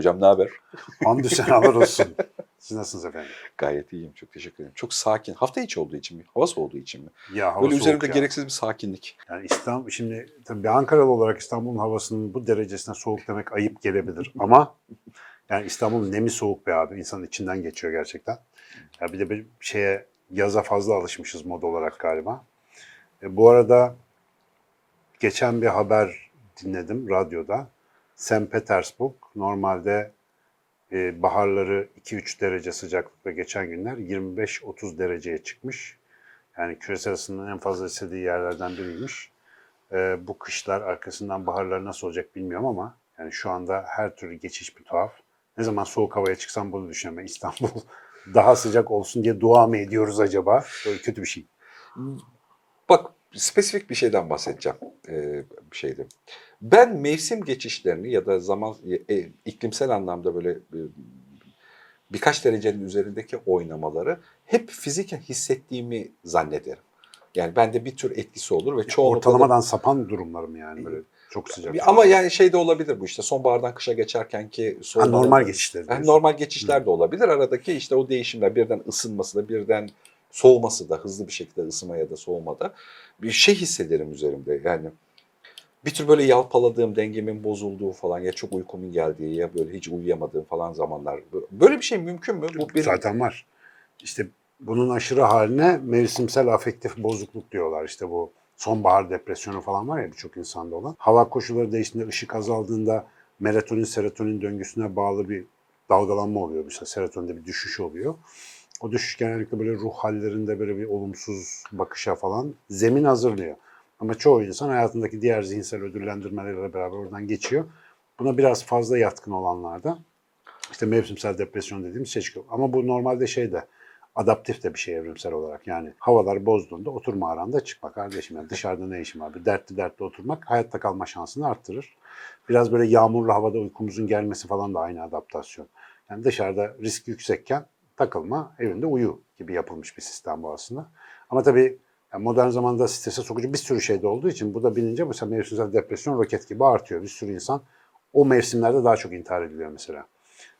Hocam ne haber? Hamdü senalar olsun. Siz nasılsınız efendim? Gayet iyiyim. Çok teşekkür ederim. Çok sakin. Hafta içi olduğu için mi? Hava soğuduğu için mi? Ya hava Böyle üzerimde ya. gereksiz bir sakinlik. Yani İstanbul, şimdi tabii bir Ankaralı olarak İstanbul'un havasının bu derecesine soğuk demek ayıp gelebilir. Ama yani İstanbul'un nemi soğuk be abi. İnsanın içinden geçiyor gerçekten. Ya bir de bir şeye yaza fazla alışmışız mod olarak galiba. E, bu arada geçen bir haber dinledim radyoda. St. Petersburg normalde e, baharları 2-3 derece sıcaklıkta geçen günler 25-30 dereceye çıkmış. Yani küresel ısının en fazla istediği yerlerden biriymiş. E, bu kışlar arkasından baharlar nasıl olacak bilmiyorum ama yani şu anda her türlü geçiş bir tuhaf. Ne zaman soğuk havaya çıksam bunu düşünüyorum. İstanbul daha sıcak olsun diye dua mı ediyoruz acaba? Böyle kötü bir şey. Bak spesifik bir şeyden bahsedeceğim. Ee, bir şeydi. Ben mevsim geçişlerini ya da zaman e, iklimsel anlamda böyle e, birkaç derecenin üzerindeki oynamaları hep fiziken hissettiğimi zannederim. Yani bende bir tür etkisi olur ve da- Ortalamadan sapan durumlar mı yani böyle çok sıcak? Ama yani şey de olabilir bu işte sonbahardan kışa geçerken ki normal geçişler. Yani normal geçişler de olabilir. Aradaki işte o değişimler birden ısınması da birden soğuması da hızlı bir şekilde ısınma ya da soğumada bir şey hissederim üzerimde. Yani bir tür böyle yalpaladığım, dengemin bozulduğu falan ya çok uykumun geldiği ya böyle hiç uyuyamadığım falan zamanlar. Böyle bir şey mümkün mü? Bu benim Zaten var. İşte bunun aşırı haline mevsimsel afektif bozukluk diyorlar. İşte bu sonbahar depresyonu falan var ya birçok insanda olan. Hava koşulları değiştiğinde, ışık azaldığında melatonin, serotonin döngüsüne bağlı bir dalgalanma oluyor. Mesela serotoninde bir düşüş oluyor. O düşüş genellikle böyle ruh hallerinde böyle bir olumsuz bakışa falan zemin hazırlıyor. Ama çoğu insan hayatındaki diğer zihinsel ödüllendirmelerle beraber oradan geçiyor. Buna biraz fazla yatkın olanlarda işte mevsimsel depresyon dediğimiz şey çıkıyor. Ama bu normalde şey de adaptif de bir şey evrimsel olarak. Yani havalar bozduğunda oturma aranda çıkma kardeşim. Yani dışarıda ne işim var? Bir dertli dertli oturmak hayatta kalma şansını arttırır. Biraz böyle yağmurlu havada uykumuzun gelmesi falan da aynı adaptasyon. Yani dışarıda risk yüksekken takılma, evinde uyu gibi yapılmış bir sistem bu aslında. Ama tabii yani modern zamanda strese sokucu bir sürü şey de olduğu için bu da bilince mesela mevsimsel depresyon roket gibi artıyor. Bir sürü insan o mevsimlerde daha çok intihar ediliyor mesela.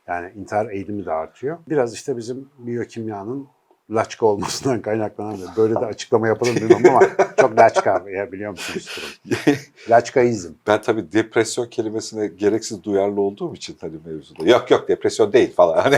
Yani intihar eğilimi de artıyor. Biraz işte bizim biyokimyanın laçka olmasından kaynaklanan böyle de açıklama yapalım bilmem ama çok laçka ya biliyor musunuz durum. Laçkaizm. ben tabii depresyon kelimesine gereksiz duyarlı olduğum için hani mevzuda. Yok yok depresyon değil falan. Hani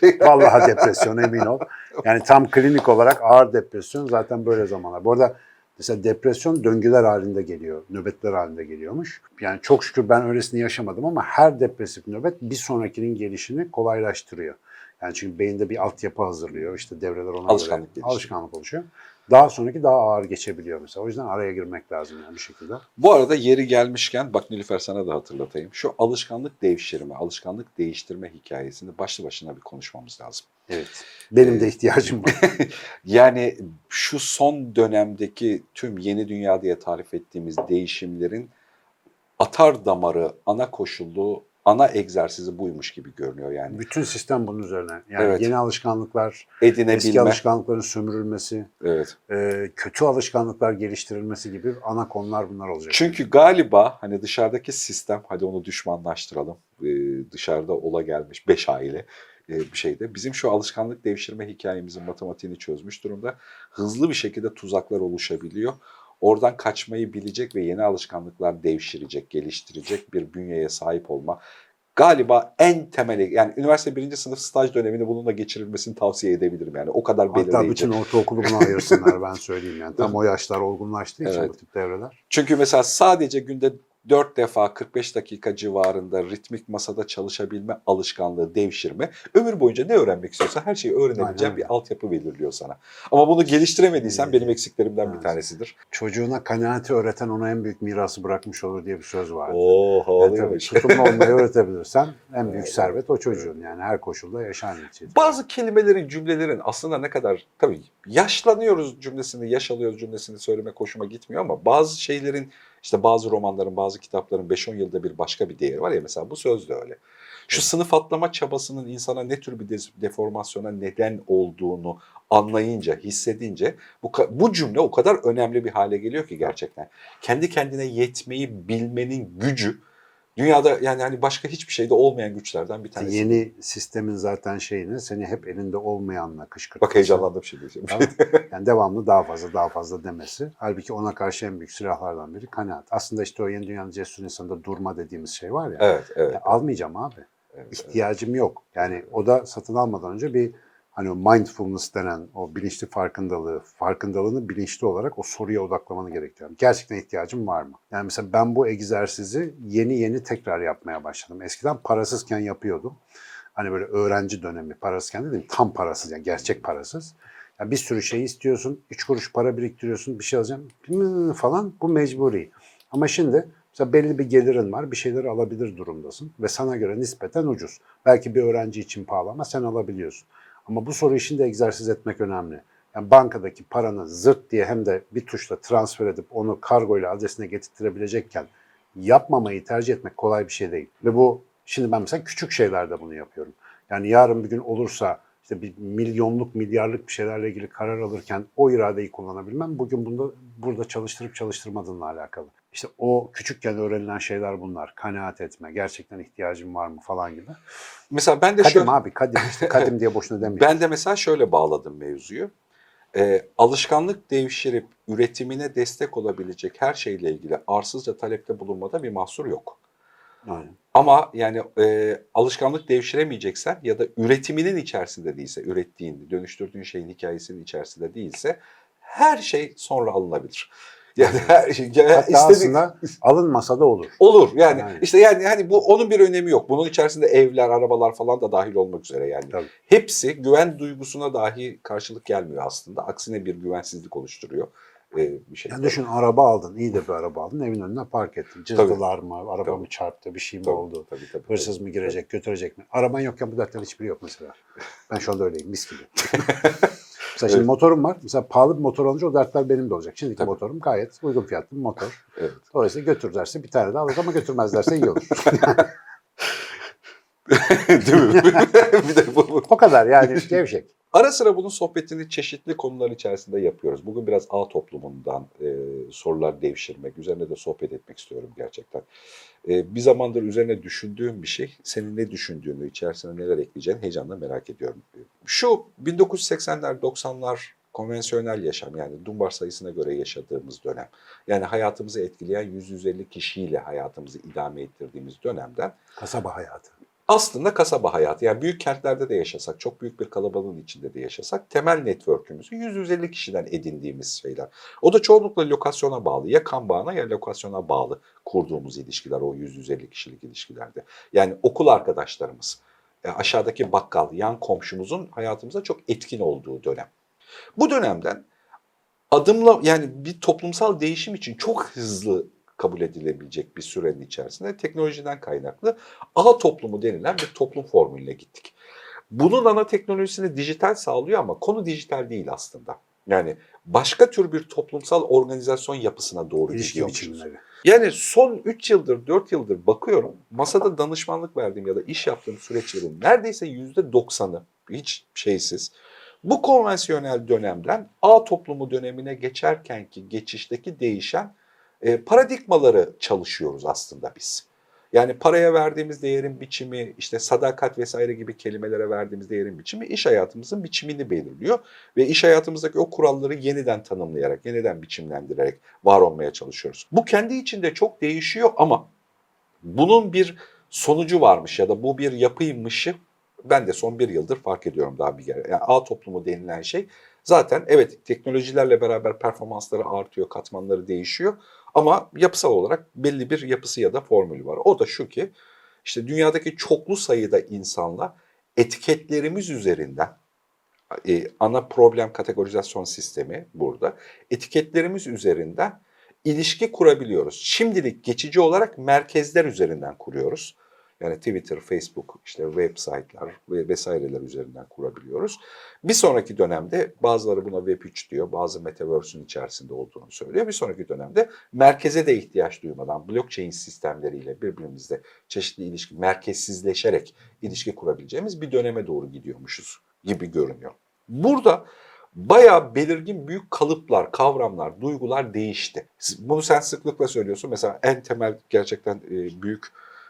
şey- Vallahi depresyon emin ol. Yani tam klinik olarak ağır depresyon zaten böyle zamanlar. Bu arada mesela depresyon döngüler halinde geliyor, nöbetler halinde geliyormuş. Yani çok şükür ben öylesini yaşamadım ama her depresif nöbet bir sonrakinin gelişini kolaylaştırıyor. Yani çünkü beyinde bir altyapı hazırlıyor. İşte devreler ona Alışkanlık göre alışkanlık oluşuyor. Daha sonraki daha ağır geçebiliyor mesela. O yüzden araya girmek lazım yani bir şekilde. Bu arada yeri gelmişken bak Nilüfer sana da hatırlatayım. Şu alışkanlık devşirme, alışkanlık değiştirme hikayesini başlı başına bir konuşmamız lazım. Evet. Benim Ee, de ihtiyacım var. Yani şu son dönemdeki tüm yeni dünya diye tarif ettiğimiz değişimlerin atar damarı, ana koşulu, ana egzersizi buymuş gibi görünüyor yani. Bütün sistem bunun üzerine. Yani Evet. yeni alışkanlıklar, eski Edinebilme. alışkanlıkların sömürülmesi, Evet. e, kötü alışkanlıklar geliştirilmesi gibi ana konular bunlar olacak. Çünkü galiba hani dışarıdaki sistem, hadi onu düşmanlaştıralım. Ee, dışarıda ola gelmiş beş aile e, bir şeyde. Bizim şu alışkanlık devşirme hikayemizin matematiğini çözmüş durumda. Hızlı bir şekilde tuzaklar oluşabiliyor. Oradan kaçmayı bilecek ve yeni alışkanlıklar devşirecek, geliştirecek bir bünyeye sahip olma. Galiba en temeli yani üniversite birinci sınıf staj dönemini bununla geçirilmesini tavsiye edebilirim yani o kadar belirleyici. Hatta bütün ortaokulu buna ayırsınlar ben söyleyeyim yani. Tam o yaşlar olgunlaştığı için Evet. bu tip devreler. Çünkü mesela sadece günde 4 defa 45 dakika civarında ritmik masada çalışabilme alışkanlığı devşirme ömür boyunca ne öğrenmek istiyorsa her şeyi öğrenebileceğin bir altyapı belirliyor sana. Ama bunu geliştiremediysen benim eksiklerimden bir evet. tanesidir. Çocuğuna kanaati öğreten ona en büyük mirası bırakmış olur diye bir söz var. Oo Yani tabii havalıymış. tutumlu olmayı öğretebilirsen en büyük servet o çocuğun yani her koşulda yaşar neticede. Bazı kelimelerin, cümlelerin aslında ne kadar tabii yaşlanıyoruz cümlesini, yaş alıyoruz cümlesini söylemek hoşuma gitmiyor ama bazı şeylerin işte bazı romanların, bazı kitapların 5-10 yılda bir başka bir değeri var ya mesela bu söz de öyle. Şu sınıf atlama çabasının insana ne tür bir deformasyona neden olduğunu anlayınca, hissedince bu, bu cümle o kadar önemli bir hale geliyor ki gerçekten. Kendi kendine yetmeyi bilmenin gücü Dünyada yani hani başka hiçbir şeyde olmayan güçlerden bir tanesi. Yeni sistemin zaten şeyini seni hep elinde olmayanla kışkırtması. Bak heyecanlandım şimdi. Tamam. Yani devamlı daha fazla daha fazla demesi. Halbuki ona karşı en büyük silahlardan biri kanaat. Aslında işte o yeni dünyanın cesur insanında durma dediğimiz şey var ya. evet, evet. Ya almayacağım abi. evet, evet. İhtiyacım yok. Yani o da satın almadan önce bir hani mindfulness denen o bilinçli farkındalığı, farkındalığını bilinçli olarak o soruya odaklamanı gerektiriyor. Gerçekten ihtiyacım var mı? Yani mesela ben bu egzersizi yeni yeni tekrar yapmaya başladım. Eskiden parasızken yapıyordum. Hani böyle öğrenci dönemi parasızken dedim tam parasız yani gerçek parasız. Ya bir sürü şey istiyorsun, üç kuruş para biriktiriyorsun, bir şey alacağım hmm, falan bu mecburi. Ama şimdi mesela belli bir gelirin var, bir şeyleri alabilir durumdasın ve sana göre nispeten ucuz. Belki bir öğrenci için pahalı ama sen alabiliyorsun. Ama bu soru işinde egzersiz etmek önemli. Yani bankadaki paranı zırt diye hem de bir tuşla transfer edip onu kargo ile adresine getirtirebilecekken yapmamayı tercih etmek kolay bir şey değil. Ve bu şimdi ben mesela küçük şeylerde bunu yapıyorum. Yani yarın bir gün olursa işte bir milyonluk, milyarlık bir şeylerle ilgili karar alırken o iradeyi kullanabilmem bugün bunda burada çalıştırıp çalıştırmadığınla alakalı. İşte o küçükken öğrenilen şeyler bunlar. Kanaat etme, gerçekten ihtiyacım var mı falan gibi. Mesela ben de Kadim şöyle, abi kadim işte kadim diye boşuna demeyin. ben de mesela şöyle bağladım mevzuyu. Ee, alışkanlık devşirip üretimine destek olabilecek her şeyle ilgili arsızca talepte bulunmada bir mahsur yok. Aynen. Ama yani e, alışkanlık devşiremeyeceksen ya da üretiminin içerisinde değilse, ürettiğin, dönüştürdüğün şeyin hikayesinin içerisinde değilse her şey sonra alınabilir. Yani her şey ya Hatta istedik- aslında alınmasa da olur. olur. Yani Aynen. işte yani hani bu onun bir önemi yok. Bunun içerisinde evler, arabalar falan da dahil olmak üzere yani. Tabii. Hepsi güven duygusuna dahi karşılık gelmiyor aslında. Aksine bir güvensizlik oluşturuyor. e, bir şey. Yani düşün araba aldın, iyi de bir araba aldın, evin önüne park ettin. Cızdılar mı, araba Tabii. mı çarptı, bir şey mi Tabii, oldu? Tabii, tabii, Hırsız tabii. mı girecek, götürecek mi? Araban yokken bu dertlerin hiçbiri yok mesela. Ben şu anda öyleyim, mis gibi. mesela şimdi Evet. motorum var. Mesela pahalı bir motor alınca o dertler benim de olacak. Şimdiki Tabii. motorum gayet uygun fiyatlı bir motor. Evet. Dolayısıyla götürürlerse bir tane daha alırız ama götürmezlerse iyi olur. Değil mi? bir de bu, o kadar yani gevşek. Ara sıra bunun sohbetini çeşitli konular içerisinde yapıyoruz. Bugün biraz ağ toplumundan e, sorular devşirmek, üzerine de sohbet etmek istiyorum gerçekten. E, bir zamandır üzerine düşündüğüm bir şey, senin ne düşündüğünü, içerisine neler ekleyeceğini heyecanla merak ediyorum. Şu 1980'ler, 90'lar konvansiyonel yaşam yani Dunbar sayısına göre yaşadığımız dönem. Yani hayatımızı etkileyen 100-150 kişiyle hayatımızı idame ettirdiğimiz dönemden Kasaba hayatı. Aslında kasaba hayatı yani büyük kentlerde de yaşasak, çok büyük bir kalabalığın içinde de yaşasak temel network'ümüzü 100-150 kişiden edindiğimiz şeyler. O da çoğunlukla lokasyona bağlı. Ya kan bağına ya lokasyona bağlı kurduğumuz ilişkiler o 100-150 kişilik ilişkilerde. Yani okul arkadaşlarımız, e, aşağıdaki bakkal, yan komşumuzun hayatımıza çok etkin olduğu dönem. Bu dönemden adımla yani bir toplumsal değişim için çok hızlı kabul edilebilecek bir sürenin içerisinde teknolojiden kaynaklı ağ toplumu denilen bir toplum formülüne gittik. Bunun ana teknolojisini dijital sağlıyor ama konu dijital değil aslında. Yani başka tür bir toplumsal organizasyon yapısına doğru gidiyormuşuz. Yani son 3 yıldır, 4 yıldır bakıyorum masada danışmanlık verdiğim ya da iş yaptığım süreçlerin neredeyse %90'ı hiç şeysiz. Bu konvansiyonel dönemden A toplumu dönemine geçerkenki geçişteki değişen e, paradigmaları çalışıyoruz aslında biz. Yani paraya verdiğimiz değerin biçimi, işte sadakat vesaire gibi kelimelere verdiğimiz değerin biçimi iş hayatımızın biçimini belirliyor. Ve iş hayatımızdaki o kuralları yeniden tanımlayarak, yeniden biçimlendirerek var olmaya çalışıyoruz. Bu kendi içinde çok değişiyor ama bunun bir sonucu varmış ya da bu bir yapıymışı ben de son bir yıldır fark ediyorum daha bir kere. Yani A toplumu denilen şey zaten evet teknolojilerle beraber performansları artıyor, katmanları değişiyor ama yapısal olarak belli bir yapısı ya da formülü var. O da şu ki işte dünyadaki çoklu sayıda insanla etiketlerimiz üzerinden e, ana problem kategorizasyon sistemi burada. Etiketlerimiz üzerinden ilişki kurabiliyoruz. Şimdilik geçici olarak merkezler üzerinden kuruyoruz. Yani Twitter, Facebook, işte website'lar ve vesaireler üzerinden kurabiliyoruz. Bir sonraki dönemde bazıları buna Web3 diyor, bazı Metaverse'ün içerisinde olduğunu söylüyor. Bir sonraki dönemde merkeze de ihtiyaç duymadan blockchain sistemleriyle birbirimizle çeşitli ilişki, merkezsizleşerek ilişki kurabileceğimiz bir döneme doğru gidiyormuşuz gibi görünüyor. Burada bayağı belirgin büyük kalıplar, kavramlar, duygular değişti. Bunu sen sıklıkla söylüyorsun. Mesela en temel gerçekten e, büyük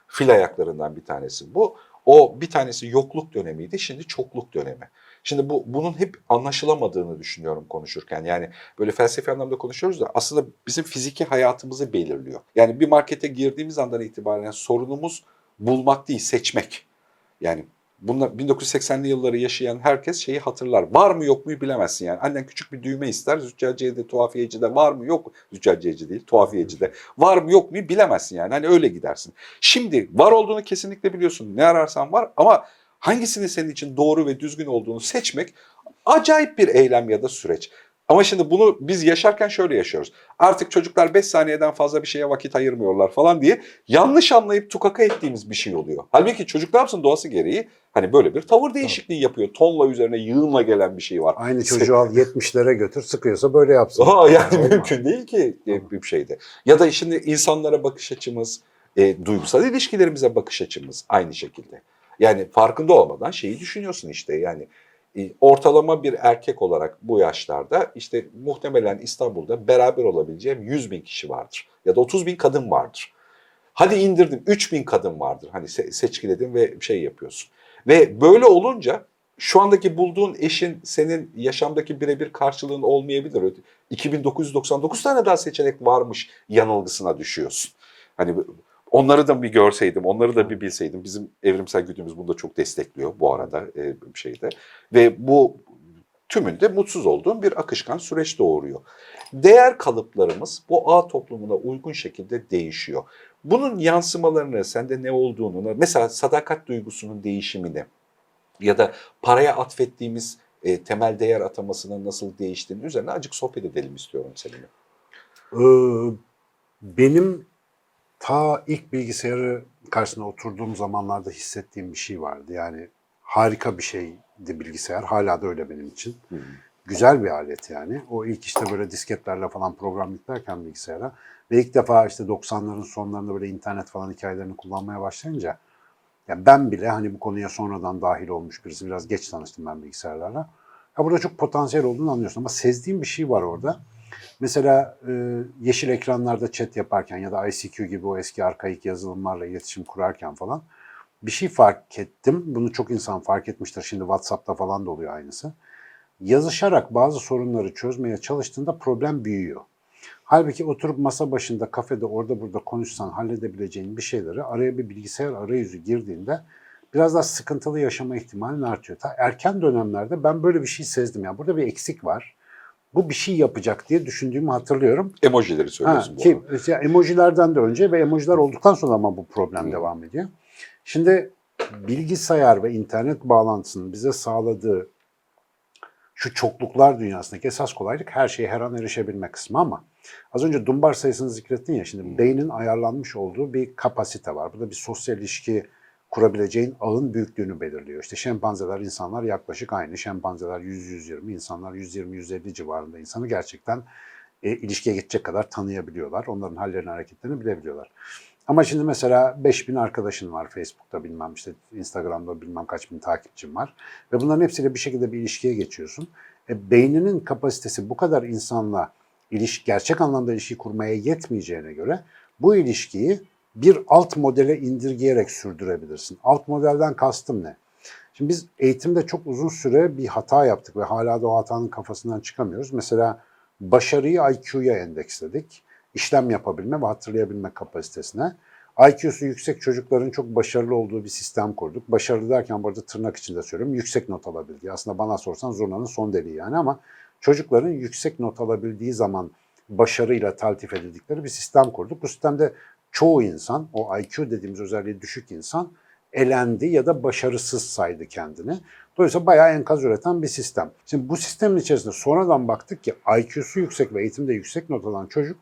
Fil ayaklarından bir tanesi bu. O bir tanesi yokluk dönemiydi, şimdi çokluk dönemi. Şimdi bu bunun hep anlaşılamadığını düşünüyorum konuşurken. Yani böyle felsefi anlamda konuşuyoruz da aslında bizim fiziki hayatımızı belirliyor. Yani bir markete girdiğimiz andan itibaren sorunumuz bulmak değil, seçmek. Yani bunlar 1980'li yılları yaşayan herkes şeyi hatırlar. Var mı yok mu bilemezsin yani. Annen küçük bir düğme ister. Züccaciyede, tuhafiyecide var mı yok mu? Züccaciyeci değil, tuhafiyecide. Var mı yok mu bilemezsin yani. Hani öyle gidersin. Şimdi var olduğunu kesinlikle biliyorsun. Ne ararsan var ama hangisinin senin için doğru ve düzgün olduğunu seçmek acayip bir eylem ya da süreç. Ama şimdi bunu biz yaşarken şöyle yaşıyoruz. Artık çocuklar 5 saniyeden fazla bir şeye vakit ayırmıyorlar falan diye yanlış anlayıp tukaka ettiğimiz bir şey oluyor. Halbuki çocuk ne yapsın doğası gereği hani böyle bir tavır değişikliği yapıyor. Tonla üzerine yığınla gelen bir şey var. Aynı çocuğu al 70'lere götür sıkıyorsa böyle yapsın. Aa, yani Olmaz. mümkün değil ki e, bir şeyde. Ya da şimdi insanlara bakış açımız, e, duygusal ilişkilerimize bakış açımız aynı şekilde. Yani farkında olmadan şeyi düşünüyorsun işte yani ortalama bir erkek olarak bu yaşlarda işte muhtemelen İstanbul'da beraber olabileceğim 100 bin kişi vardır. Ya da 30 bin kadın vardır. Hadi indirdim 3 bin kadın vardır. Hani se- seçkiledin ve şey yapıyorsun. Ve böyle olunca şu andaki bulduğun eşin senin yaşamdaki birebir karşılığın olmayabilir. 2999 tane daha seçenek varmış yanılgısına düşüyorsun. Hani onları da bir görseydim, onları da bir bilseydim. Bizim evrimsel güdümüz bunu da çok destekliyor bu arada e, şeyde. Ve bu tümünde mutsuz olduğum bir akışkan süreç doğuruyor. Değer kalıplarımız bu ağ toplumuna uygun şekilde değişiyor. Bunun yansımalarını, sende ne olduğunu, mesela sadakat duygusunun değişimini ya da paraya atfettiğimiz e, temel değer atamasının nasıl değiştiğini üzerine acık sohbet edelim istiyorum seninle. Ee, benim ta ilk bilgisayarı karşısına oturduğum zamanlarda hissettiğim bir şey vardı. Yani harika bir şeydi bilgisayar. Hala da öyle benim için. Güzel bir alet yani. O ilk işte böyle disketlerle falan program yüklerken bilgisayara ve ilk defa işte 90'ların sonlarında böyle internet falan hikayelerini kullanmaya başlayınca ya ben bile hani bu konuya sonradan dahil olmuş birisi biraz geç tanıştım ben bilgisayarlarla. Ya burada çok potansiyel olduğunu anlıyorsun ama sezdiğim bir şey var orada. Mesela e, yeşil ekranlarda chat yaparken ya da ICQ gibi o eski arkaik yazılımlarla iletişim kurarken falan bir şey fark ettim. Bunu çok insan fark etmiştir. Şimdi WhatsApp'ta falan da oluyor aynısı. Yazışarak bazı sorunları çözmeye çalıştığında problem büyüyor. Halbuki oturup masa başında, kafede, orada burada konuşsan halledebileceğin bir şeyleri araya bir bilgisayar arayüzü girdiğinde biraz daha sıkıntılı yaşama ihtimalin artıyor. Ta erken dönemlerde ben böyle bir şey sezdim. Yani burada bir eksik var. Bu bir şey yapacak diye düşündüğümü hatırlıyorum. Emojileri Ha, söylüyorsun bu ki arada. emojilerden de önce ve emojiler olduktan sonra ama bu problem Hı. devam ediyor. Şimdi bilgisayar ve internet bağlantısının bize sağladığı şu çokluklar dünyasındaki esas kolaylık her şeye her an erişebilme kısmı ama az önce dumbar sayısını zikrettin ya şimdi beynin ayarlanmış olduğu bir kapasite var. Burada bir sosyal ilişki kurabileceğin ağın büyüklüğünü belirliyor. İşte şempanzeler, insanlar yaklaşık aynı. Şempanzeler 100-120, insanlar 120-150 civarında insanı gerçekten e, ilişkiye geçecek kadar tanıyabiliyorlar. Onların hallerini, hareketlerini bilebiliyorlar. Ama şimdi mesela 5000 arkadaşın var Facebook'ta bilmem işte Instagram'da bilmem kaç bin takipçin var. Ve bunların hepsiyle bir şekilde bir ilişkiye geçiyorsun. E, beyninin kapasitesi bu kadar insanla ilişki, gerçek anlamda ilişki kurmaya yetmeyeceğine göre bu ilişkiyi bir alt modele indirgeyerek sürdürebilirsin. Alt modelden kastım ne? Şimdi biz eğitimde çok uzun süre bir hata yaptık ve hala da o hatanın kafasından çıkamıyoruz. Mesela başarıyı IQ'ya endeksledik. İşlem yapabilme ve hatırlayabilme kapasitesine. IQ'su yüksek çocukların çok başarılı olduğu bir sistem kurduk. Başarılı derken burada tırnak içinde söylüyorum. Yüksek not alabildiği. Aslında bana sorsan zurnanın son deliği yani ama çocukların yüksek not alabildiği zaman başarıyla taltif edildikleri bir sistem kurduk. Bu sistemde çoğu insan, o IQ dediğimiz özelliği düşük insan elendi ya da başarısız saydı kendini. Dolayısıyla bayağı enkaz üreten bir sistem. Şimdi bu sistemin içerisinde sonradan baktık ki IQ'su yüksek ve eğitimde yüksek not alan çocuk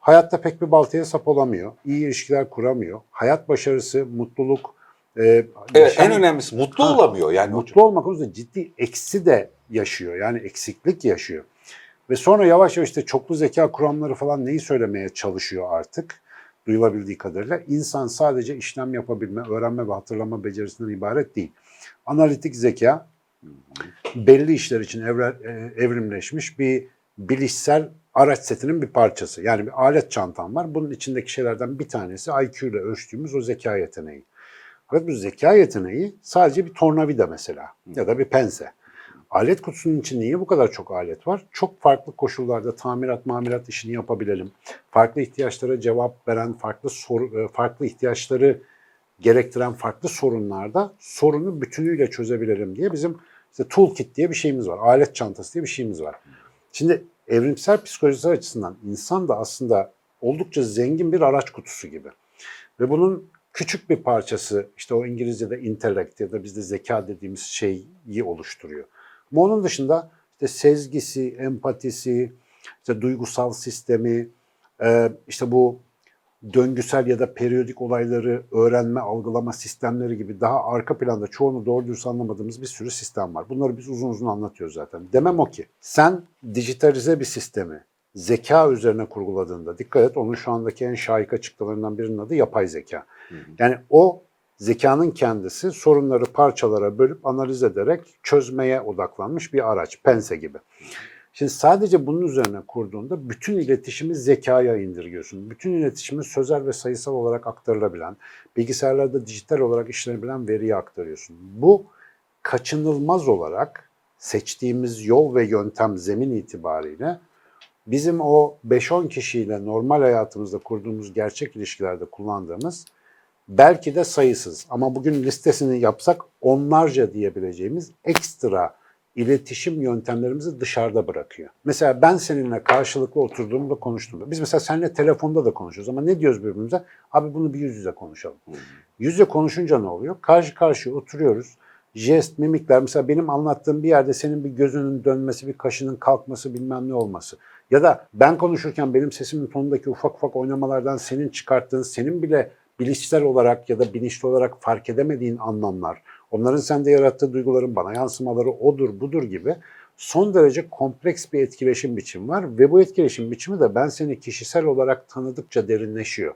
hayatta pek bir baltaya sap olamıyor. iyi ilişkiler kuramıyor. Hayat başarısı, mutluluk, e, Evet yaşam- en önemlisi mutlu Ha, olamıyor yani. mutlu olmak konusunda ciddi eksi de yaşıyor. Yani eksiklik yaşıyor. Ve sonra yavaş yavaş işte çoklu zeka kuramları falan neyi söylemeye çalışıyor artık duyulabildiği kadarıyla. İnsan sadece işlem yapabilme, öğrenme ve hatırlama becerisinden ibaret değil. Analitik zeka belli işler için evre- e, evrimleşmiş bir bilişsel araç setinin bir parçası. Yani bir alet çantam var. Bunun içindeki şeylerden bir tanesi IQ ile ölçtüğümüz o zeka yeteneği. Fakat bu zeka yeteneği sadece bir tornavida mesela ya da bir pense. Alet kutusunun içinde niye bu kadar çok alet var? Çok farklı koşullarda tamirat, mamirat işini yapabilelim. Farklı ihtiyaçlara cevap veren, farklı soru, e, farklı ihtiyaçları gerektiren farklı sorunlarda sorunu bütünüyle çözebilirim diye bizim işte toolkit diye bir şeyimiz var. Alet çantası diye bir şeyimiz var. Şimdi evrimsel psikolojisi açısından insan da aslında oldukça zengin bir araç kutusu gibi. Ve bunun küçük bir parçası işte o İngilizce'de intellect ya da bizde zeka dediğimiz şeyi oluşturuyor. Ama onun dışında işte sezgisi, empatisi, işte duygusal sistemi, e, işte bu döngüsel ya da periyodik olayları öğrenme, algılama sistemleri gibi daha arka planda çoğunu doğru dürüst anlamadığımız bir sürü sistem var. Bunları biz uzun uzun anlatıyoruz zaten. Demem o ki sen dijitalize bir sistemi zeka üzerine kurguladığında dikkat et onun şu andaki en şahik açıklamalarından birinin adı yapay zeka. Yani o zekanın kendisi sorunları parçalara bölüp analiz ederek çözmeye odaklanmış bir araç, pense gibi. Şimdi sadece bunun üzerine kurduğunda bütün iletişimi zekaya indirgiyorsun. Bütün iletişimi sözel ve sayısal olarak aktarılabilen, bilgisayarlarda dijital olarak işlenebilen veriye aktarıyorsun. Bu kaçınılmaz olarak seçtiğimiz yol ve yöntem zemin itibariyle bizim o 5-10 kişiyle normal hayatımızda kurduğumuz gerçek ilişkilerde kullandığımız belki de sayısız ama bugün listesini yapsak onlarca diyebileceğimiz ekstra iletişim yöntemlerimizi dışarıda bırakıyor. Mesela ben seninle karşılıklı oturduğumda konuştuğumda, biz mesela seninle telefonda da konuşuyoruz ama ne diyoruz birbirimize? Abi bunu bir yüz yüze konuşalım. Yüz yüze konuşunca ne oluyor? Karşı karşıya oturuyoruz. Jest, mimikler mesela benim anlattığım bir yerde senin bir gözünün dönmesi, bir kaşının kalkması bilmem ne olması. Ya da ben konuşurken benim sesimin tonundaki ufak ufak oynamalardan senin çıkarttığın, senin bile bilişsel olarak ya da bilinçli olarak fark edemediğin anlamlar, onların sende yarattığı duyguların bana yansımaları odur budur gibi son derece kompleks bir etkileşim biçimi var ve bu etkileşim biçimi de ben seni kişisel olarak tanıdıkça derinleşiyor.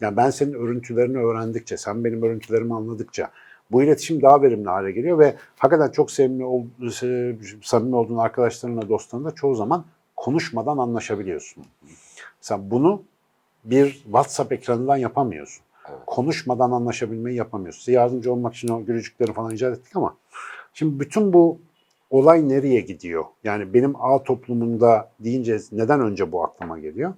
Yani ben senin örüntülerini öğrendikçe, sen benim örüntülerimi anladıkça bu iletişim daha verimli hale geliyor ve hakikaten çok sevimli, ol, samimi olduğun arkadaşlarınla, dostlarınla çoğu zaman konuşmadan anlaşabiliyorsun. Sen bunu bir WhatsApp ekranından yapamıyorsun. Konuşmadan anlaşabilmeyi yapamıyorsun. Size yardımcı olmak için o gülücükleri falan icat ettik ama şimdi bütün bu olay nereye gidiyor? Yani benim ağ toplumunda deyince neden önce bu aklıma geliyor?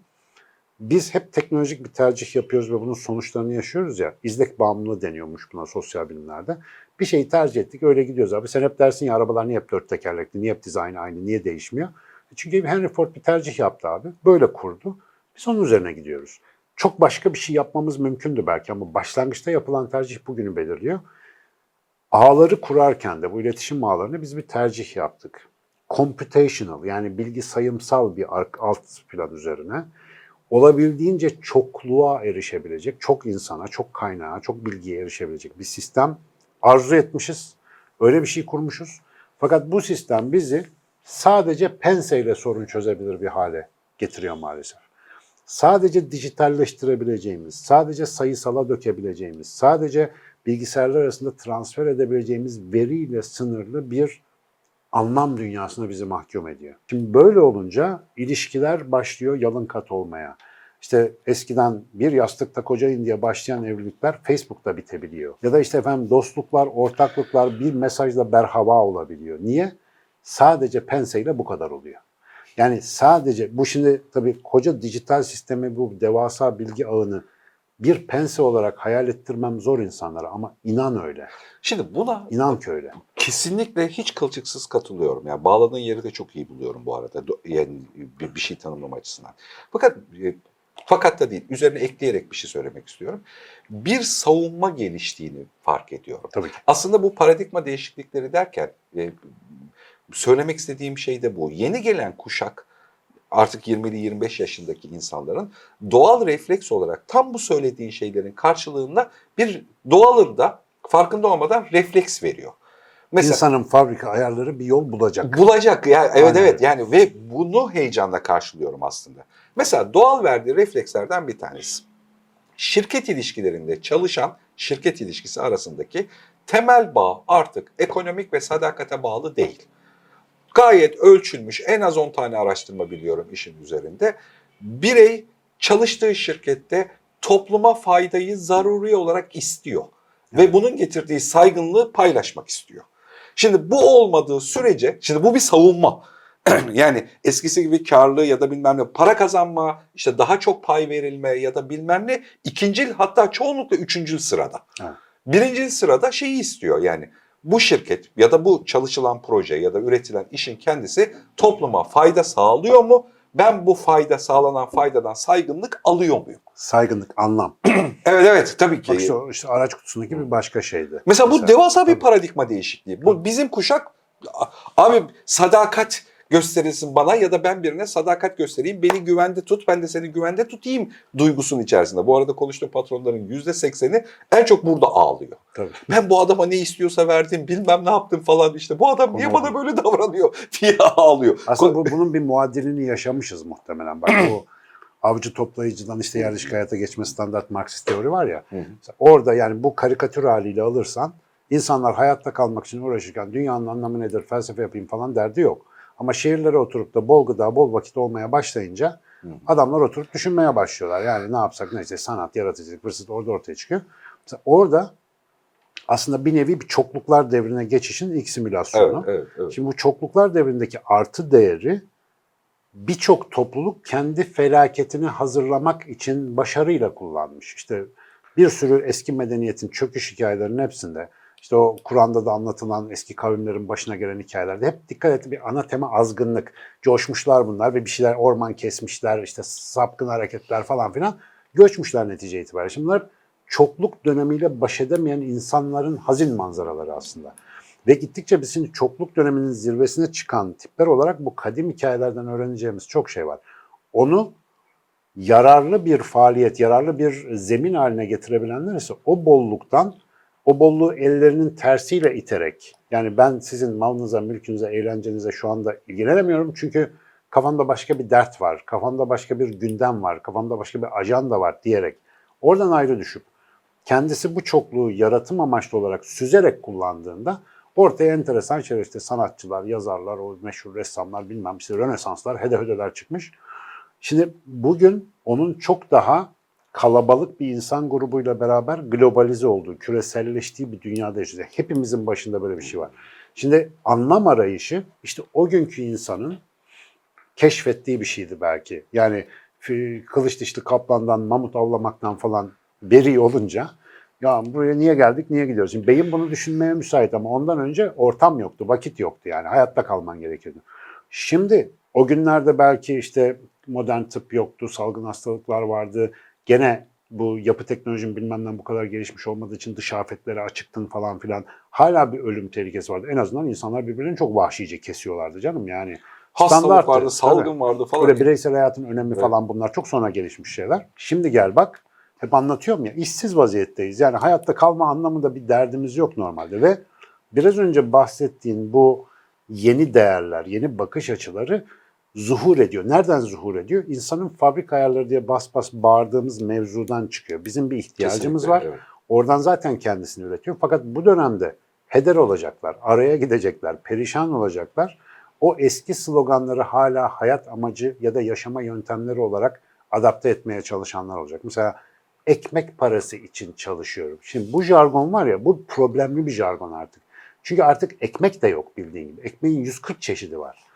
Biz hep teknolojik bir tercih yapıyoruz ve bunun sonuçlarını yaşıyoruz ya. İzlek bağımlılığı deniyormuş buna sosyal bilimlerde. Bir şeyi tercih ettik öyle gidiyoruz abi. Sen hep dersin ya arabalar niye hep dört tekerlekli, niye hep dizaynı aynı, niye değişmiyor? Çünkü Henry Ford bir tercih yaptı abi. Böyle kurdu. Biz onun üzerine gidiyoruz. Çok başka bir şey yapmamız mümkündü belki ama başlangıçta yapılan tercih bugünü belirliyor. Ağları kurarken de bu iletişim ağlarını biz bir tercih yaptık. Computational yani bilgi sayımsal bir alt plan üzerine olabildiğince çokluğa erişebilecek, çok insana, çok kaynağa, çok bilgiye erişebilecek bir sistem arzu etmişiz. Öyle bir şey kurmuşuz. Fakat bu sistem bizi sadece penseyle sorun çözebilir bir hale getiriyor maalesef. Sadece dijitalleştirebileceğimiz, sadece sayısala dökebileceğimiz, sadece bilgisayarlar arasında transfer edebileceğimiz veriyle sınırlı bir anlam dünyasına bizi mahkum ediyor. Şimdi böyle olunca ilişkiler başlıyor yalın kat olmaya. İşte eskiden bir yastıkta kocayın diye başlayan evlilikler Facebook'ta bitebiliyor. Ya da işte efendim dostluklar, ortaklıklar bir mesajla berhava olabiliyor. Niye? Sadece penseyle bu kadar oluyor. Yani sadece bu şimdi tabii koca dijital sistemi bu devasa bilgi ağını bir pense olarak hayal ettirmem zor insanlara ama inan öyle. Şimdi buna İnan ki öyle. kesinlikle hiç kılçıksız katılıyorum. Yani bağladığın yeri de çok iyi buluyorum bu arada. Yani bir, bir şey tanımlama açısından. Fakat e, fakat da değil. Üzerine ekleyerek bir şey söylemek istiyorum. Bir savunma geliştiğini fark ediyorum. Tabii ki. Aslında bu paradigma değişiklikleri derken e, söylemek istediğim şey de bu. Yeni gelen kuşak artık 20'li 25 yaşındaki insanların doğal refleks olarak tam bu söylediğin şeylerin karşılığında bir doğalında farkında olmadan refleks veriyor. Mesela İnsanın fabrika ayarları bir yol bulacak. bulacak ya evet Aynen evet yani ve bunu heyecanla karşılıyorum aslında. Mesela doğal verdiği reflekslerden bir tanesi. Şirket ilişkilerinde çalışan şirket ilişkisi arasındaki temel bağ artık ekonomik ve sadakate bağlı değil. Gayet ölçülmüş en az 10 tane araştırma biliyorum işin üzerinde. Birey çalıştığı şirkette topluma faydayı zaruri olarak istiyor. Ve bunun getirdiği saygınlığı paylaşmak istiyor. Şimdi bu olmadığı sürece, şimdi bu bir savunma. yani eskisi gibi karlı ya da bilmem ne para kazanma, işte daha çok pay verilme ya da bilmem ne ikincil hatta çoğunlukla üçüncül sırada. Evet. Birincil sırada şeyi istiyor yani bu şirket ya da bu çalışılan proje ya da üretilen işin kendisi topluma fayda sağlıyor mu? Ben bu fayda sağlanan faydadan saygınlık alıyor muyum? Saygınlık, anlam. Evet evet tabii ki. Bak işte, işte araç kutusundaki bir başka şeydi. Mesela bu Mesela- devasa bir Tabii. paradigma değişikliği. Bu bizim kuşak abi sadakat gösterilsin bana ya da ben birine sadakat göstereyim. Beni güvende tut, ben de seni güvende tutayım duygusunun içerisinde. Bu arada konuştuğum patronların yüzde sekseni en çok burada ağlıyor. Tabii. Ben bu adama ne istiyorsa verdim, bilmem ne yaptım falan işte. Bu adam niye Ama- bana böyle davranıyor diye ağlıyor. Aslında bu, bunun bir muadilini yaşamışız muhtemelen. Bak bu avcı toplayıcıdan işte yerleşik hayata geçme standart Marksist teori var ya. Hı hı. Mesela Orada yani bu karikatür haliyle alırsan insanlar hayatta kalmak için uğraşırken dünyanın anlamı nedir, felsefe yapayım falan derdi yok. Ama şehirlere oturup da bol gıda, bol vakit olmaya başlayınca Hı. adamlar oturup düşünmeye başlıyorlar. Yani ne yapsak ne işte sanat, yaratıcılık, hırsız orada ortaya çıkıyor. Mesela orada aslında bir nevi bir çokluklar devrine geçişin ilk simülasyonu. Evet, evet, evet. Şimdi bu çokluklar devrindeki artı değeri birçok topluluk kendi felaketini hazırlamak için başarıyla kullanmış. İşte bir sürü eski medeniyetin çöküş hikayelerinin hepsinde işte o Kur'an'da da anlatılan eski kavimlerin başına gelen hikayelerde hep dikkat et bir ana tema azgınlık. Coşmuşlar bunlar ve bir şeyler orman kesmişler, işte sapkın hareketler falan filan. Göçmüşler netice itibariyle. Şimdi bunlar çokluk dönemiyle baş edemeyen insanların hazin manzaraları aslında. Ve gittikçe biz şimdi çokluk döneminin zirvesine çıkan tipler olarak bu kadim hikayelerden öğreneceğimiz çok şey var. Onu yararlı bir faaliyet, yararlı bir zemin haline getirebilenler ise o bolluktan, o bolluğu ellerinin tersiyle iterek, yani ben sizin malınıza, mülkünüze, eğlencenize şu anda ilgilenemiyorum çünkü kafamda başka bir dert var, kafamda başka bir gündem var, kafamda başka bir ajanda var diyerek oradan ayrı düşüp kendisi bu çokluğu yaratım amaçlı olarak süzerek kullandığında ortaya enteresan şeyler işte sanatçılar, yazarlar, o meşhur ressamlar bilmem işte Rönesanslar, hede çıkmış. Şimdi bugün onun çok daha kalabalık bir insan grubuyla beraber globalize olduğu, küreselleştiği bir dünyada yaşıyoruz. Hepimizin başında böyle bir şey var. Şimdi anlam arayışı işte o günkü insanın keşfettiği bir şeydi belki. Yani fi- kılıç dişli kaplandan, mamut avlamaktan falan beri olunca ya buraya niye geldik, niye gidiyoruz? Şimdi beyin bunu düşünmeye müsait ama ondan önce ortam yoktu, vakit yoktu yani. Hayatta kalman gerekiyordu. Şimdi o günlerde belki işte modern tıp yoktu, salgın hastalıklar vardı. Gene bu yapı teknolojinin bilmem ne bu kadar gelişmiş olmadığı için dış afetlere açıktın falan filan. Hala bir ölüm tehlikesi vardı. En azından insanlar birbirlerini çok vahşice kesiyorlardı canım yani. Hastalık vardı, tabii. salgın vardı falan. Böyle bireysel hayatın önemi Evet. falan bunlar çok sonra gelişmiş şeyler. Şimdi gel bak, hep anlatıyorum ya, işsiz vaziyetteyiz. Yani hayatta kalma anlamında bir derdimiz yok normalde ve biraz önce bahsettiğin bu yeni değerler, yeni bakış açıları zuhur ediyor. Nereden zuhur ediyor? İnsanın fabrika ayarları diye bas bas bağırdığımız mevzudan çıkıyor. Bizim bir ihtiyacımız Kesinlikle, var. evet. Oradan zaten kendisini üretiyor. Fakat bu dönemde heder olacaklar, araya gidecekler, perişan olacaklar. O eski sloganları hala hayat amacı ya da yaşama yöntemleri olarak adapte etmeye çalışanlar olacak. Mesela ekmek parası için çalışıyorum. Şimdi bu jargon var ya bu problemli bir jargon artık. Çünkü artık ekmek de yok bildiğin gibi. Ekmeğin 140 çeşidi var.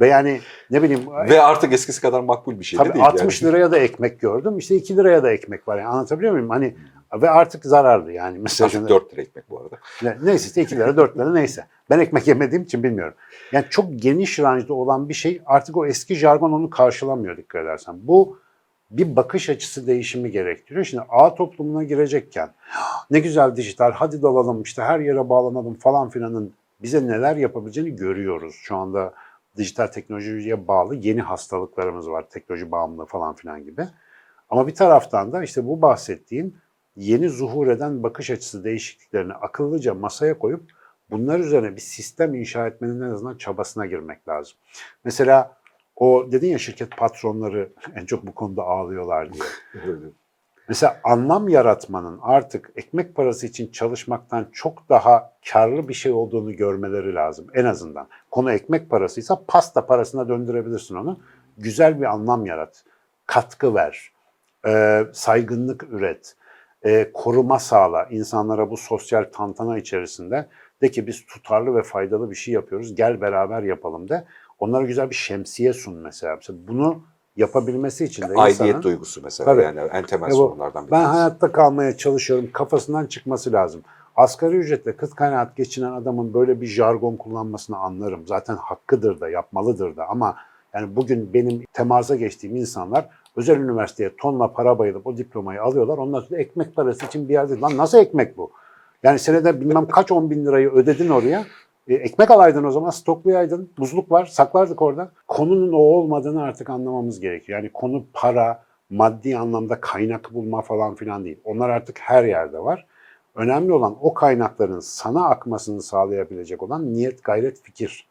Ve yani ne bileyim Ve artık eskisi kadar makbul bir şey de Tabii değil. 60 yani. liraya da ekmek gördüm. İşte 2 liraya da ekmek var. Yani anlatabiliyor muyum? Hani ve artık zararlı yani. Mesela Artık 4 lira ekmek bu arada. ne- neyse işte 2 lira 4 lira neyse. Ben ekmek yemediğim için bilmiyorum. Yani çok geniş ranjda olan bir şey artık o eski jargon onu karşılamıyor dikkat edersen. Bu bir bakış açısı değişimi gerektiriyor. Şimdi ağ toplumuna girecekken ne güzel dijital hadi dalalım işte her yere bağlanalım falan filanın bize neler yapabileceğini görüyoruz. Şu anda dijital teknolojiye bağlı yeni hastalıklarımız var. Teknoloji bağımlılığı falan filan gibi. Ama bir taraftan da işte bu bahsettiğim yeni zuhur eden bakış açısı değişikliklerini akıllıca masaya koyup bunlar üzerine bir sistem inşa etmenin en azından çabasına girmek lazım. Mesela o dedin ya şirket patronları en çok bu konuda ağlıyorlar diye. Mesela anlam yaratmanın artık ekmek parası için çalışmaktan çok daha karlı bir şey olduğunu görmeleri lazım en azından. Konu ekmek parasıysa pasta parasına döndürebilirsin onu. Güzel bir anlam yarat, katkı ver, e, saygınlık üret, e, koruma sağla insanlara bu sosyal tantana içerisinde de ki biz tutarlı ve faydalı bir şey yapıyoruz gel beraber yapalım de. Onlara güzel bir şemsiye sun mesela. Mesela bunu yapabilmesi için de Aidiyet insanın- duygusu mesela Tabii. yani en temel ya bu, sorunlardan bir ben hayatta kalmaya çalışıyorum kafasından çıkması lazım. Asgari ücretle kıt kanaat geçinen adamın böyle bir jargon kullanmasını anlarım. Zaten hakkıdır da yapmalıdır da ama yani bugün benim temasa geçtiğim insanlar özel üniversiteye tonla para bayılıp o diplomayı alıyorlar. Ondan sonra ekmek parası için bir yerde lan nasıl ekmek bu? Yani senede bilmem kaç on bin lirayı ödedin oraya. E, ekmek alaydın o zaman, stoklayaydın, buzluk var, saklardık orada. Konunun o olmadığını artık anlamamız gerekiyor. Yani konu para, maddi anlamda kaynak bulma falan filan değil. Onlar artık her yerde var. Önemli olan o kaynakların sana akmasını sağlayabilecek olan niyet, gayret, fikir.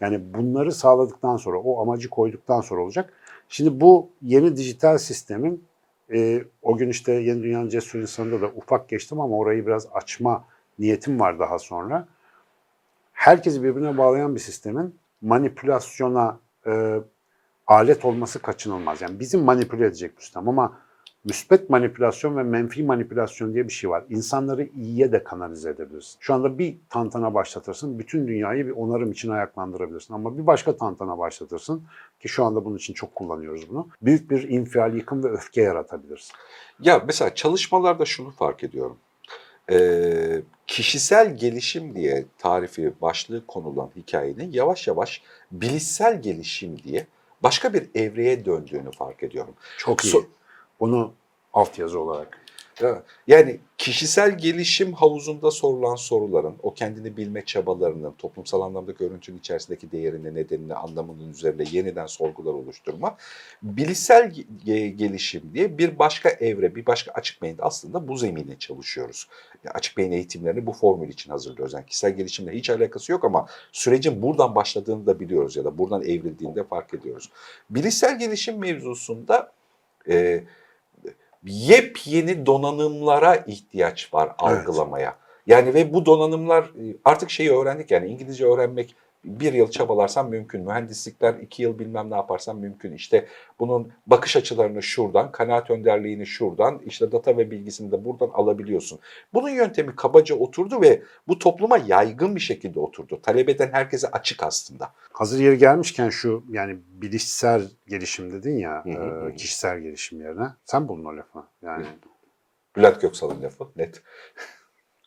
Yani bunları sağladıktan sonra, o amacı koyduktan sonra olacak. Şimdi bu yeni dijital sistemin e, o gün işte Yeni Dünya'nın Cesur İnsanı'nda da ufak geçtim ama orayı biraz açma niyetim var daha sonra. Herkesi birbirine bağlayan bir sistemin manipülasyona e, alet olması kaçınılmaz. Yani bizim manipüle edecek bu sistem ama müspet manipülasyon ve menfi manipülasyon diye bir şey var. İnsanları iyiye de kanalize edebilirsin. Şu anda bir tantana başlatırsın, bütün dünyayı bir onarım için ayaklandırabilirsin. Ama bir başka tantana başlatırsın ki şu anda bunun için çok kullanıyoruz bunu. Büyük bir infial, yıkım ve öfke yaratabilirsin. Ya mesela çalışmalarda şunu fark ediyorum. Ee, kişisel gelişim diye tarifi başlığı konulan hikayenin yavaş yavaş bilişsel gelişim diye başka bir evreye döndüğünü fark ediyorum. Çok iyi. So- Bunu altyazı olarak. Yani kişisel gelişim havuzunda sorulan soruların, o kendini bilme çabalarının, toplumsal anlamda görüntünün içerisindeki değerini, nedenini, anlamının üzerine yeniden sorgular oluşturma, bilişsel ge- gelişim diye bir başka evre, bir başka açık beyinde aslında bu zemine çalışıyoruz. Yani açık beyin eğitimlerini bu formül için hazırlıyoruz. Yani kişisel gelişimle hiç alakası yok ama sürecin buradan başladığını da biliyoruz ya da buradan evrildiğini de fark ediyoruz. Bilişsel gelişim mevzusunda e, yepyeni donanımlara ihtiyaç var Evet. algılamaya. Yani ve bu donanımlar e, artık şeyi öğrendik yani İngilizce öğrenmek bir yıl çabalarsan mümkün. Mühendislikler iki yıl bilmem ne yaparsan mümkün. İşte bunun bakış açılarını şuradan, kanaat önderliğini şuradan, işte data ve bilgisini de buradan alabiliyorsun. Bunun yöntemi kabaca oturdu ve bu topluma yaygın bir şekilde oturdu. Talep eden herkese açık aslında. Hazır yeri gelmişken şu yani bilişsel gelişim dedin ya Hı hı e, kişisel gelişim yerine. Sen bulun o lafı. Yani Bülent Göksal'ın lafı net.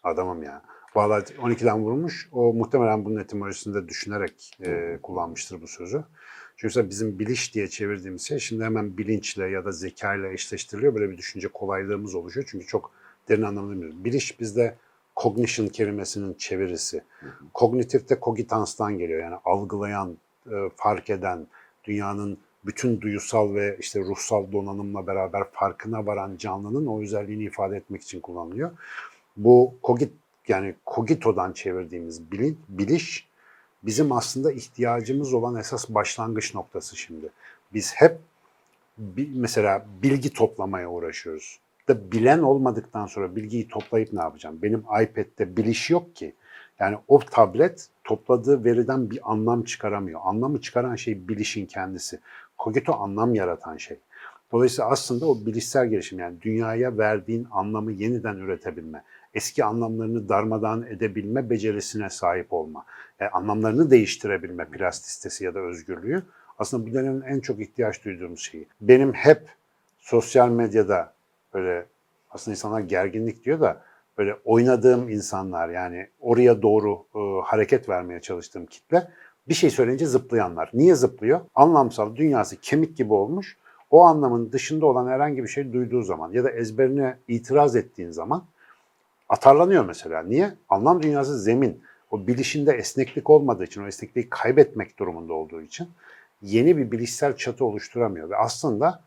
adamım ya. Vallahi 12'den vurmuş. O muhtemelen bunun etimolojisinde düşünerek e, kullanmıştır bu sözü. Çünkü mesela bizim biliş diye çevirdiğimiz şey şimdi hemen bilinçle ya da zeka ile eşleştiriliyor. Böyle bir düşünce kolaylığımız oluşuyor. Çünkü çok derin anlamda bilmiyoruz. Biliş bizde cognition kelimesinin çevirisi. Kognitif de kogitanstan geliyor. Yani algılayan, e, fark eden, dünyanın bütün duyusal ve işte ruhsal donanımla beraber farkına varan canlının o özelliğini ifade etmek için kullanılıyor. Bu kogit yani kogitodan çevirdiğimiz bilin, biliş bizim aslında ihtiyacımız olan esas başlangıç noktası şimdi. Biz hep mesela bilgi toplamaya uğraşıyoruz. Da bilen olmadıktan sonra bilgiyi toplayıp ne yapacağım? Benim iPad'de biliş yok ki. Yani o tablet topladığı veriden bir anlam çıkaramıyor. Anlamı çıkaran şey bilişin kendisi. Kogito anlam yaratan şey. Dolayısıyla aslında o bilişsel gelişim yani dünyaya verdiğin anlamı yeniden üretebilme, eski anlamlarını darmadağın edebilme becerisine sahip olma, yani anlamlarını değiştirebilme plastisitesi ya da özgürlüğü aslında bu dönemin en çok ihtiyaç duyduğumuz şeyi. Benim hep sosyal medyada böyle aslında insanlar gerginlik diyor da böyle oynadığım insanlar yani oraya doğru e, hareket vermeye çalıştığım kitle bir şey söyleyince zıplayanlar. Niye zıplıyor? Anlamsal dünyası kemik gibi olmuş. O anlamın dışında olan herhangi bir şey duyduğu zaman ya da ezberine itiraz ettiğin zaman atarlanıyor mesela. Niye? Anlam dünyası zemin. O bilişinde esneklik olmadığı için, o esnekliği kaybetmek durumunda olduğu için yeni bir bilişsel çatı oluşturamıyor. Ve aslında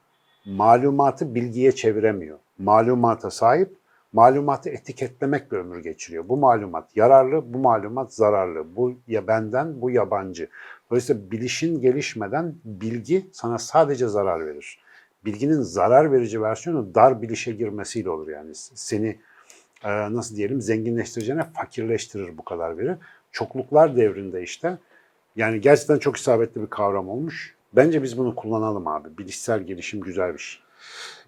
malumatı bilgiye çeviremiyor. Malumata sahip, malumatı etiketlemekle ömür geçiriyor. Bu malumat yararlı, bu malumat zararlı. Bu ya benden, bu yabancı. Dolayısıyla bilişin gelişmeden bilgi sana sadece zarar verir. bilginin zarar verici versiyonu dar bilişe girmesiyle olur yani. Seni nasıl diyelim zenginleştireceğine fakirleştirir bu kadar veri. Çokluklar devrinde işte yani gerçekten çok isabetli bir kavram olmuş. Bence biz bunu kullanalım abi. Bilişsel gelişim güzel bir şey.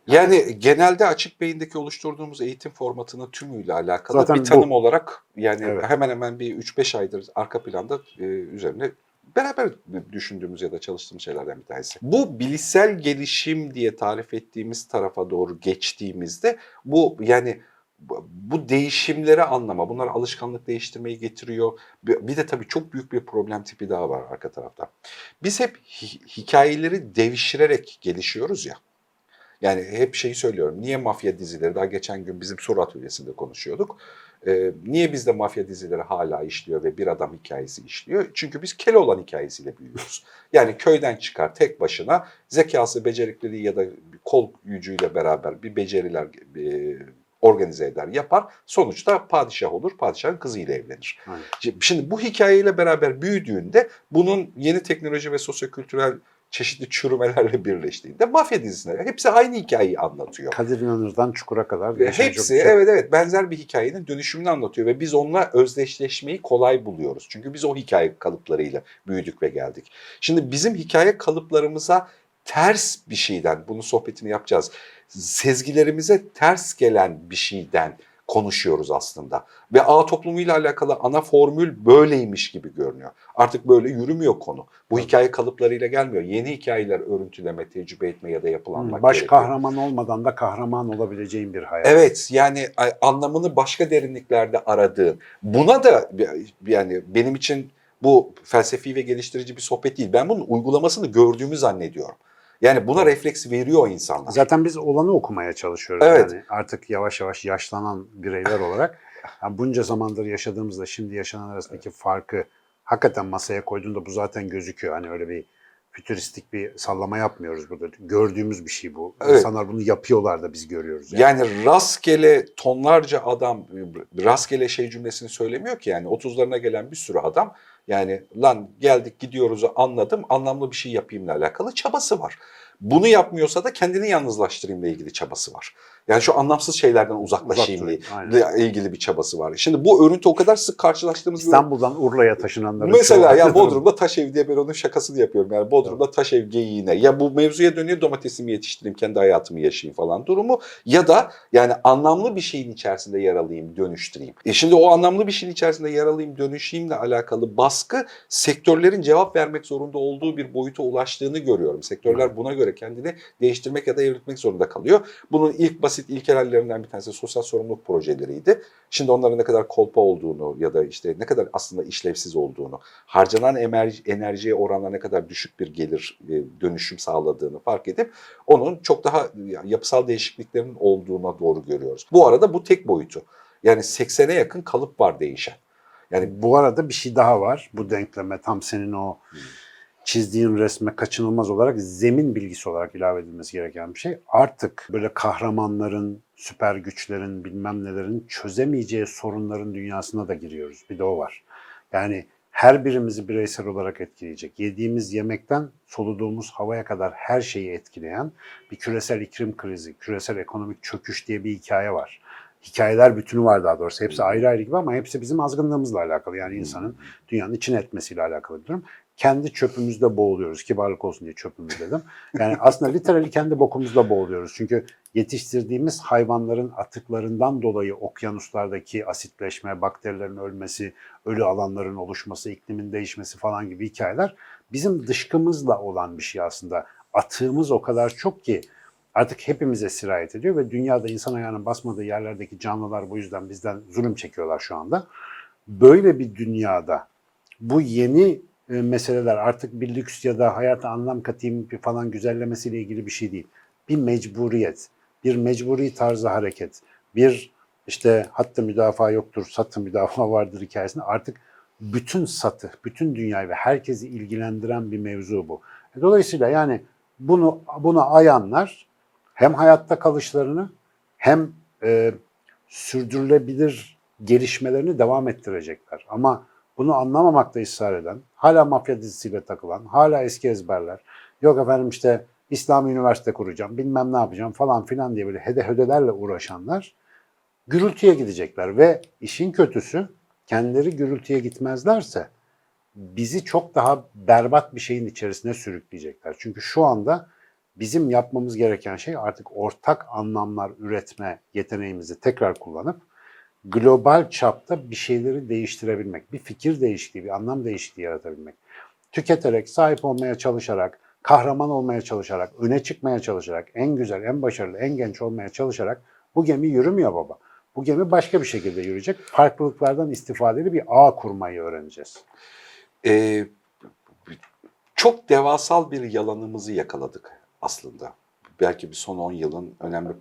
Yani genelde açık beyindeki oluşturduğumuz eğitim formatının tümüyle alakalı Zaten bir bu. tanım olarak yani Evet. hemen hemen bir 3-5 aydır arka planda e, üzerine beraber düşündüğümüz ya da çalıştığımız şeylerden bir tanesi. Bu bilişsel gelişim diye tarif ettiğimiz tarafa doğru geçtiğimizde bu yani bu- değişimleri anlama, bunlar alışkanlık değiştirmeyi getiriyor. Bir bir de tabii çok büyük bir problem tipi daha var arka tarafta. Biz hep hi- hikayeleri devşirerek gelişiyoruz ya. Yani hep şeyi söylüyorum. Niye mafya dizileri? Daha geçen gün bizim soru atölyesinde konuşuyorduk. Ee, niye bizde mafya dizileri hala işliyor ve bir adam hikayesi işliyor? Çünkü biz Keloğlan hikayesiyle büyüyoruz. Yani köyden çıkar tek başına zekası, becerikliliği ya da bir kol gücüyle beraber bir beceriler e, organize eder, yapar. Sonuçta padişah olur, padişahın kızıyla evlenir. Aynen. Şimdi- bu hikayeyle beraber büyüdüğünde bunun yeni teknoloji ve sosyokültürel çeşitli çürümelerle birleştiğinde mafya dizisine hepsi aynı hikayeyi anlatıyor. Kadir İnanır'dan Çukur'a kadar Ve çok hepsi bir şey. evet evet benzer bir hikayenin dönüşümünü anlatıyor ve biz onunla özdeşleşmeyi kolay buluyoruz. Çünkü biz o hikaye kalıplarıyla büyüdük ve geldik. Şimdi bizim hikaye kalıplarımıza ters bir şeyden, bunu sohbetini yapacağız. Sezgilerimize ters gelen bir şeyden konuşuyoruz aslında. Ve ağ toplumuyla alakalı ana formül böyleymiş gibi görünüyor. Artık böyle yürümüyor konu. Bu hikaye kalıplarıyla gelmiyor. Yeni hikayeler örüntüleme, tecrübe etme ya da yapılanmak Baş gerekiyor. kahraman olmadan da kahraman olabileceğin bir hayat. Evet yani anlamını başka derinliklerde aradığın. Buna da yani benim için bu felsefi ve geliştirici bir sohbet değil. Ben bunun uygulamasını gördüğümü zannediyorum. Yani buna refleks veriyor insanlar. Zaten biz olanı okumaya çalışıyoruz. Evet. Yani artık yavaş yavaş yaşlanan bireyler olarak yani bunca zamandır yaşadığımızla şimdi yaşanan arasındaki farkı hakikaten masaya koyduğunda bu zaten gözüküyor. Hani öyle bir fütüristik bir sallama yapmıyoruz burada. Gördüğümüz bir şey bu. Evet. İnsanlar bunu yapıyorlar da biz görüyoruz. Yani. Yani rastgele tonlarca adam rastgele şey cümlesini söylemiyor ki yani 30'larına gelen bir sürü adam yani lan geldik gidiyoruz'u anladım anlamlı bir şey yapayımla alakalı çabası var. Bunu yapmıyorsa da kendini yalnızlaştırayımla ilgili çabası var. Yani şu anlamsız şeylerden uzaklaşayımla Uzak ilgili bir çabası var. Şimdi bu örüntü o kadar sık karşılaştığımız bir İstanbul'dan Urla'ya taşınanların Mesela ya Bodrum'da taş ev diye ben onun şakasını yapıyorum. Yani Bodrum'da taş ev geyiğine. Ya bu mevzuya dönüyor domatesimi yetiştireyim, kendi hayatımı yaşayayım falan durumu. Ya da yani anlamlı bir şeyin içerisinde yer alayım, dönüştüreyim. E şimdi o anlamlı bir şeyin içerisinde yer alayım, dönüşeyimle alakalı baskı sektörlerin cevap vermek zorunda olduğu bir boyuta ulaştığını görüyorum. Sektörler buna göre kendini değiştirmek ya da evrilmek zorunda kalıyor. Bunun ilk basit ilkel hallerinden bir tanesi sosyal sorumluluk projeleriydi. Şimdi onların ne kadar kolpa olduğunu ya da işte ne kadar aslında işlevsiz olduğunu, harcanan enerjiye oranla ne kadar düşük bir gelir e, dönüşüm sağladığını fark edip onun çok daha yapısal değişikliklerin olduğuna doğru görüyoruz. Bu arada bu tek boyutu. Yani 80'e yakın kalıp var değişen. Yani Bu arada bir şey daha var. Bu denkleme tam senin o çizdiğin resme kaçınılmaz olarak zemin bilgisi olarak ilave edilmesi gereken bir şey. Artık böyle kahramanların, süper güçlerin, bilmem nelerin çözemeyeceği sorunların dünyasına da giriyoruz. Bir de o var. Yani her birimizi bireysel olarak etkileyecek. Yediğimiz yemekten soluduğumuz havaya kadar her şeyi etkileyen bir küresel iklim krizi, küresel ekonomik çöküş diye bir hikaye var. Hikayeler bütünü var daha doğrusu. Hepsi ayrı ayrı gibi ama hepsi bizim azgınlığımızla alakalı. Yani insanın dünyanın içine etmesiyle alakalı bir durum. Kendi çöpümüzde boğuluyoruz. Kibarlık olsun diye çöpümüz dedim. Yani aslında literally kendi bokumuzda boğuluyoruz. Çünkü yetiştirdiğimiz hayvanların atıklarından dolayı okyanuslardaki asitleşme, bakterilerin ölmesi, ölü alanların oluşması, iklimin değişmesi falan gibi hikayeler bizim dışkımızla olan bir şey aslında. Atığımız o kadar çok ki artık hepimize sirayet ediyor ve dünyada insan ayağının basmadığı yerlerdeki canlılar bu yüzden bizden zulüm çekiyorlar şu anda. Böyle bir dünyada bu yeni e, meseleler artık bir lüks ya da hayata anlam katayım falan güzellemesiyle ilgili bir şey değil. Bir mecburiyet, bir mecburi tarzı hareket, bir işte hatta müdafaa yoktur, satı müdafaa vardır hikayesinde artık bütün satı, bütün dünyayı ve herkesi ilgilendiren bir mevzu bu. E, Dolayısıyla yani bunu buna ayanlar hem hayatta kalışlarını hem e, sürdürülebilir gelişmelerini devam ettirecekler. Ama bunu anlamamakta ısrar eden, hala mafya dizisiyle takılan, hala eski ezberler, yok efendim işte İslami üniversite kuracağım, bilmem ne yapacağım falan filan diye böyle hede hödelerle uğraşanlar gürültüye gidecekler ve işin kötüsü kendileri gürültüye gitmezlerse bizi çok daha berbat bir şeyin içerisine sürükleyecekler. Çünkü şu anda bizim yapmamız gereken şey artık ortak anlamlar üretme yeteneğimizi tekrar kullanıp global çapta bir şeyleri değiştirebilmek, bir fikir değişikliği, bir anlam değişikliği yaratabilmek. Tüketerek, sahip olmaya çalışarak, kahraman olmaya çalışarak, öne çıkmaya çalışarak, en güzel, en başarılı, en genç olmaya çalışarak bu gemi yürümüyor baba. Bu gemi başka bir şekilde yürüyecek. Farklılıklardan istifadeli bir ağ kurmayı öğreneceğiz. Ee, çok devasal bir yalanımızı yakaladık aslında. Belki bir son 10 yılın önemli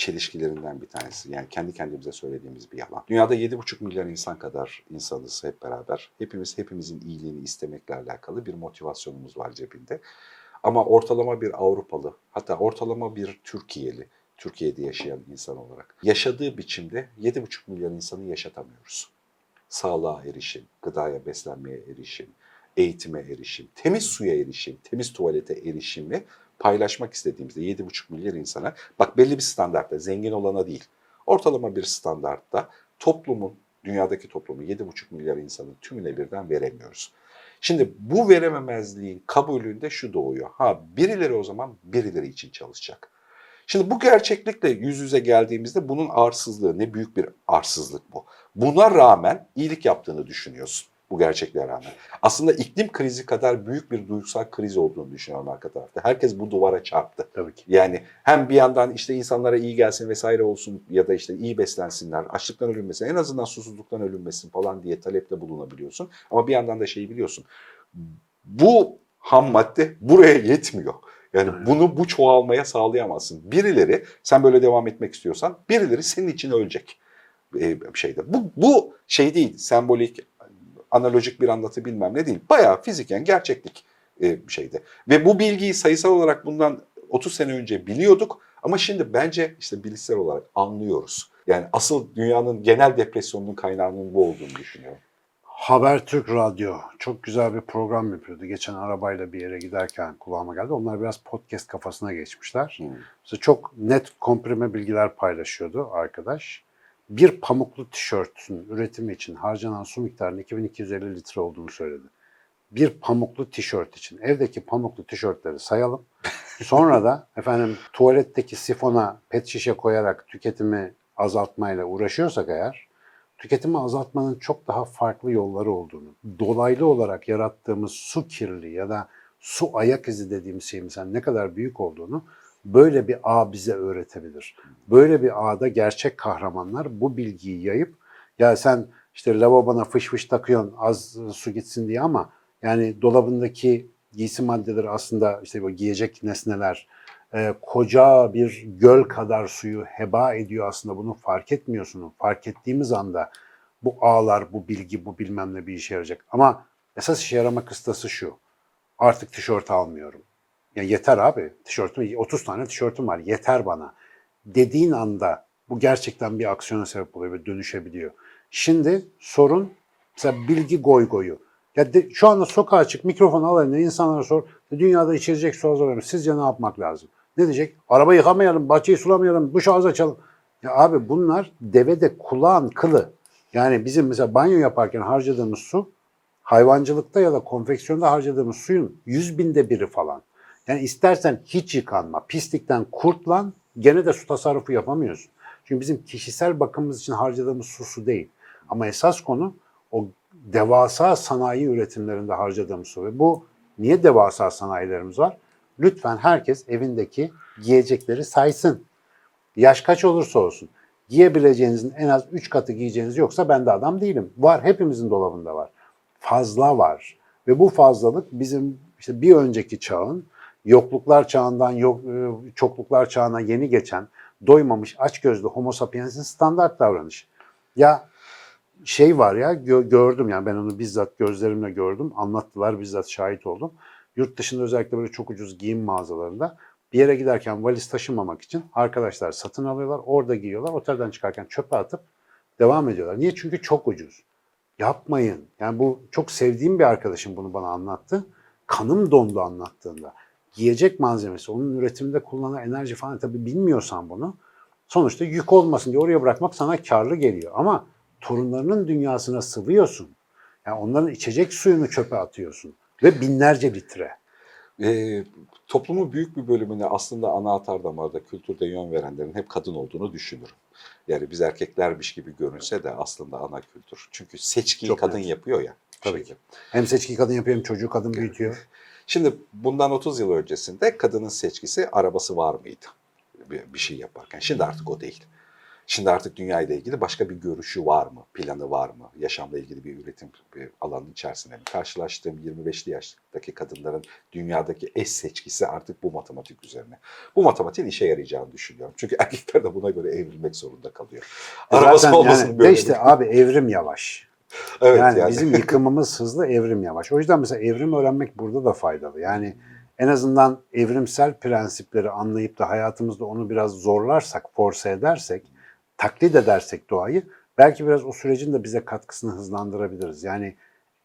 çelişkilerinden bir tanesi. Yani kendi kendimize söylediğimiz bir yalan. Dünyada 7,5 milyar insan kadar insanız hep beraber. Hepimiz hepimizin iyiliğini istemekle alakalı bir motivasyonumuz var cebinde. Ama ortalama bir Avrupalı, hatta ortalama bir Türkiye'li, Türkiye'de yaşayan insan olarak yaşadığı biçimde 7,5 milyar insanı yaşatamıyoruz. Sağlığa erişim, gıdaya, beslenmeye erişim, eğitime erişim, temiz suya erişim, temiz tuvalete erişimi paylaşmak istediğimizde 7,5 milyar insana bak belli bir standartta zengin olana değil ortalama bir standartta toplumun dünyadaki toplumun 7,5 milyar insanın tümüne birden veremiyoruz. Şimdi bu verememezliğin kabulünde şu doğuyor. Ha birileri o zaman birileri için çalışacak. Şimdi bu gerçeklikle yüz yüze geldiğimizde bunun arsızlığı ne büyük bir arsızlık bu. Buna rağmen iyilik yaptığını düşünüyorsun bu gerçekliğe rağmen. Aslında iklim krizi kadar büyük bir duygusal kriz olduğunu düşünüyorum arka tarafta. Herkes bu duvara çarptı. Tabii ki. Yani hem bir yandan işte insanlara iyi gelsin vesaire olsun ya da işte iyi beslensinler, açlıktan ölünmesin, en azından susuzluktan ölünmesin falan diye talepte bulunabiliyorsun. Ama bir yandan da şeyi biliyorsun. Bu ham madde buraya yetmiyor. Yani bunu bu çoğalmaya sağlayamazsın. Birileri sen böyle devam etmek istiyorsan birileri senin için ölecek e, bir şeyde. Bu, bu şey değil, sembolik, analojik bir anlatı bilmem ne değil. Bayağı fiziken gerçeklik e, bir şeyde. Ve bu bilgiyi sayısal olarak bundan 30 sene önce biliyorduk ama şimdi bence işte bilişsel olarak anlıyoruz. Yani asıl dünyanın genel depresyonunun kaynağının bu olduğunu düşünüyorum. Habertürk Radyo çok güzel bir program yapıyordu. Geçen arabayla bir yere giderken kulağıma geldi. Onlar biraz podcast kafasına geçmişler. Hmm. Mesela çok net komprime bilgiler paylaşıyordu arkadaş. Bir pamuklu tişörtün üretimi için harcanan su miktarının 2250 litre olduğunu söyledi. Bir pamuklu tişört için. Evdeki pamuklu tişörtleri sayalım. Sonra da efendim tuvaletteki sifona pet şişe koyarak tüketimi azaltmayla uğraşıyorsak eğer tüketimi azaltmanın çok daha farklı yolları olduğunu, dolaylı olarak yarattığımız su kirliliği ya da su ayak izi dediğimiz şeyin ne kadar büyük olduğunu böyle bir ağ bize öğretebilir. Böyle bir ağda gerçek kahramanlar bu bilgiyi yayıp ya sen işte lavabona fış fış takıyorsun az su gitsin diye ama yani dolabındaki giysi maddeleri aslında işte bu giyecek nesneler e, koca bir göl kadar suyu heba ediyor aslında bunu fark etmiyorsun. Fark ettiğimiz anda bu ağlar, bu bilgi, bu bilmem ne bir işe yarayacak. Ama esas işe yarama kıstası şu. Artık tişört almıyorum. Ya yeter abi. Tişörtüm 30 tane tişörtüm var. Yeter bana. Dediğin anda bu gerçekten bir aksiyona sebep oluyor ve dönüşebiliyor. Şimdi sorun mesela bilgi goy goyu. Ya de- şu anda sokağa çık, mikrofon al eline insanlara sor. Dünyada içilecek su azalıyor. Sizce ne yapmak lazım? Ne diyecek? Araba yıkamayalım, bahçeyi sulamayalım, duş ağzı açalım. Ya abi bunlar devede kulağın kılı. Yani bizim mesela banyo yaparken harcadığımız su hayvancılıkta ya da konfeksiyonda harcadığımız suyun yüz binde biri falan. Yani istersen hiç yıkanma, pislikten kurtlan gene de su tasarrufu yapamıyorsun. Çünkü bizim kişisel bakımımız için harcadığımız su su değil. Ama esas konu o devasa sanayi üretimlerinde harcadığımız su. Ve bu niye devasa sanayilerimiz var? Lütfen herkes evindeki giyecekleri saysın. Yaş kaç olursa olsun. Giyebileceğinizin en az 3 katı giyeceğiniz yoksa ben de adam değilim. Var, hepimizin dolabında var. Fazla var. Ve bu fazlalık bizim işte bir önceki çağın yokluklar çağından yok, e, çokluklar çağına yeni geçen doymamış açgözlü homo sapiens'in standart davranışı. Ya şey var ya gö- gördüm yani ben onu bizzat gözlerimle gördüm. Anlattılar bizzat şahit oldum. Yurt dışında özellikle böyle çok ucuz giyim mağazalarında bir yere giderken valiz taşımamak için arkadaşlar satın alıyorlar. Orada giyiyorlar. Otelden çıkarken çöpe atıp devam ediyorlar. Niye? Çünkü çok ucuz. Yapmayın. Yani bu çok sevdiğim bir arkadaşım bunu bana anlattı. Kanım dondu anlattığında. Giyecek malzemesi, onun üretiminde kullanılan enerji falan tabii bilmiyorsan bunu sonuçta yük olmasın diye oraya bırakmak sana karlı geliyor. Ama torunlarının dünyasına sıvıyorsun. Yani onların içecek suyunu çöpe atıyorsun. Ve binlerce litre. Ee, toplumun büyük bir bölümüne aslında ana atar damarda kültürde yön verenlerin hep kadın olduğunu düşünürüm. Yani biz erkeklermiş gibi görünse de aslında ana kültür. Çünkü seçkiyi Çok kadın net. yapıyor ya. Tabii şeyde. ki. Hem seçki kadın yapıyor hem çocuğu kadın büyütüyor. Şimdi bundan 30 yıl öncesinde kadının seçkisi arabası var mıydı? Bir, bir şey yaparken. Şimdi artık o değil. Şimdi artık dünya ile ilgili başka bir görüşü var mı? Planı var mı? Yaşamla ilgili bir üretim bir alanın içerisinde mi? Karşılaştığım 25'li yaştaki kadınların dünyadaki eş seçkisi artık bu matematik üzerine. Bu matematiğin işe yarayacağını düşünüyorum. Çünkü erkekler de buna göre evrilmek zorunda kalıyor. Arabası Zaten olmasın yani, böyle. de işte abi evrim yavaş. Evet yani, yani. bizim yıkımımız hızlı, evrim yavaş. O yüzden mesela evrim öğrenmek burada da faydalı. Yani en azından evrimsel prensipleri anlayıp da hayatımızda onu biraz zorlarsak, force edersek, taklit edersek doğayı belki biraz o sürecin de bize katkısını hızlandırabiliriz. Yani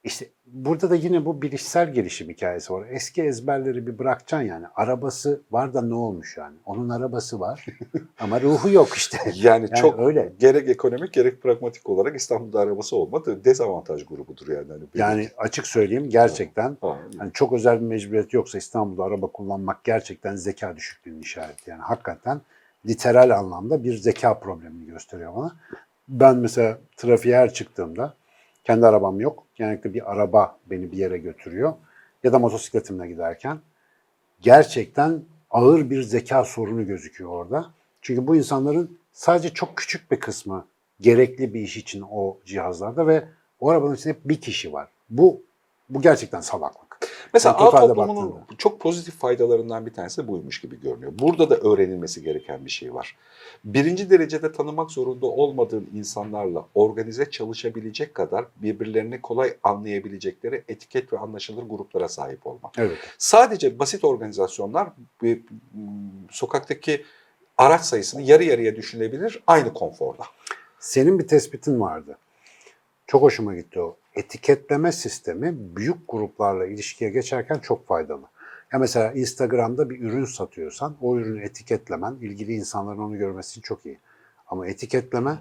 işte burada da yine bu bilişsel gelişim hikayesi var. Eski ezberleri bir bırakacaksın yani. Arabası var da ne olmuş yani? Onun arabası var ama ruhu yok işte. Yani, Yani çok öyle. gerek ekonomik gerek pragmatik olarak İstanbul'da arabası olmadı dezavantaj grubudur yani. Hani benim- Yani açık söyleyeyim gerçekten Ha, Hani çok özel bir mecburiyet yoksa İstanbul'da araba kullanmak gerçekten zeka düşüklüğünün işareti. Yani hakikaten literal anlamda bir zeka problemini gösteriyor bana. Ben mesela trafiğe her çıktığımda kendi arabam yok. Genellikle bir araba beni bir yere götürüyor. Ya da motosikletimle giderken gerçekten ağır bir zeka sorunu gözüküyor orada. Çünkü bu insanların sadece çok küçük bir kısmı gerekli bir iş için o cihazlarda ve o arabanın içinde bir kişi var. Bu bu gerçekten salaklık. Mesela ağ toplumunun baktığında. çok pozitif faydalarından bir tanesi buymuş gibi görünüyor. Burada da öğrenilmesi gereken bir şey var. Birinci derecede tanımak zorunda olmadığın insanlarla organize çalışabilecek kadar birbirlerini kolay anlayabilecekleri etiket ve anlaşılır gruplara sahip olmak. Evet. Sadece basit organizasyonlar sokaktaki araç sayısını yarı yarıya düşünebilir aynı konforda. Senin bir tespitin vardı. Çok hoşuma gitti o. Etiketleme sistemi büyük gruplarla ilişkiye geçerken çok faydalı. Ya mesela Instagram'da bir ürün satıyorsan o ürünü etiketlemen ilgili insanların onu görmesi çok iyi. Ama etiketleme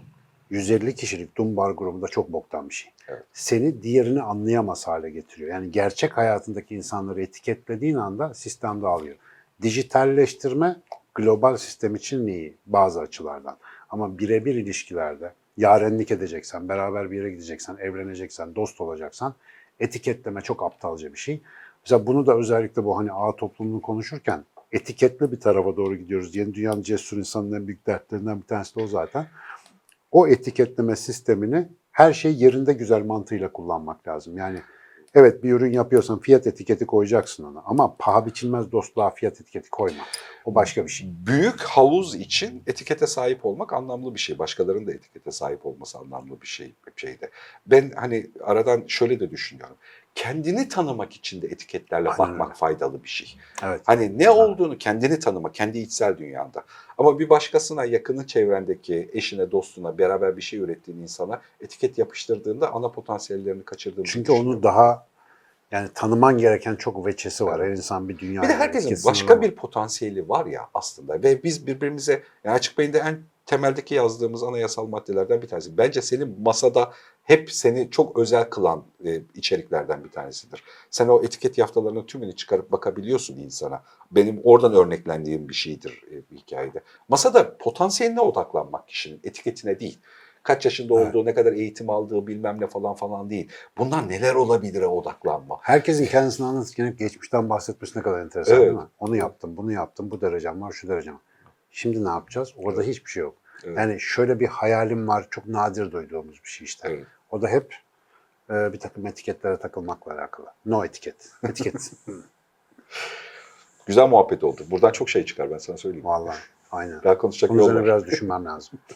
150 kişilik Dumbar grubunda çok boktan bir şey. Evet. Seni diğerini anlayamaz hale getiriyor. Yani gerçek hayatındaki insanları etiketlediğin anda sistem dağılıyor. Dijitalleştirme global sistem için iyi bazı açılardan. Ama birebir ilişkilerde yarenlik edeceksen, beraber bir yere gideceksen, evleneceksen, dost olacaksan etiketleme çok aptalca bir şey. Mesela bunu da özellikle bu hani ağ toplumunu konuşurken etiketli bir tarafa doğru gidiyoruz. Yeni dünyanın cesur insanının en büyük dertlerinden bir tanesi de o zaten. O etiketleme sistemini her şey yerinde güzel mantığıyla kullanmak lazım. Yani evet bir ürün yapıyorsan fiyat etiketi koyacaksın ona ama paha biçilmez dostluğa fiyat etiketi koyma. O başka bir şey. Büyük havuz için etikete sahip olmak anlamlı bir şey. Başkalarının da etikete sahip olması anlamlı bir şey bir şeyde. Ben hani aradan şöyle de düşünüyorum. Kendini tanımak için de etiketlerle Aynen bakmak faydalı bir şey. Evet. Hani ne olduğunu kendini tanıma, kendi içsel dünyanda. Ama bir başkasına, yakını çevrendeki, eşine, dostuna, beraber bir şey ürettiğin insana etiket yapıştırdığında ana potansiyellerini kaçırdığını Çünkü onu daha yani tanıman gereken çok veçesi var. Her insan bir dünya. Bir de herkesin kesin başka ama. bir potansiyeli var ya aslında ve biz birbirimize yani açık beyinde en temeldeki yazdığımız anayasal maddelerden bir tanesi. Bence senin masada hep seni çok özel kılan e, içeriklerden bir tanesidir. Sen o etiket yaftalarının tümünü çıkarıp bakabiliyorsun insana. Benim oradan örneklendiğim bir şeydir e, bir hikayede. Masada potansiyeline odaklanmak kişinin etiketine değil. Kaç yaşında Evet. olduğu, ne kadar eğitim aldığı bilmem ne falan falan değil. Bundan neler olabilire odaklanma. Herkesin kendisini anlatırken geçmişten bahsetmesi ne kadar enteresan Evet. değil mi? Onu yaptım, bunu yaptım, bu derecem var, şu derecem var. Şimdi ne yapacağız? Orada hiçbir şey yok. Evet. Yani şöyle bir hayalim var, çok nadir duyduğumuz bir şey işte. Evet. O da hep e, bir takım etiketlere takılmakla alakalı. No etiket. Etiket. Güzel muhabbet oldu. Buradan çok şey çıkar ben sana söyleyeyim. Vallahi aynen. Daha konuşacak Bunun yol üzerine var. biraz düşünmem lazım.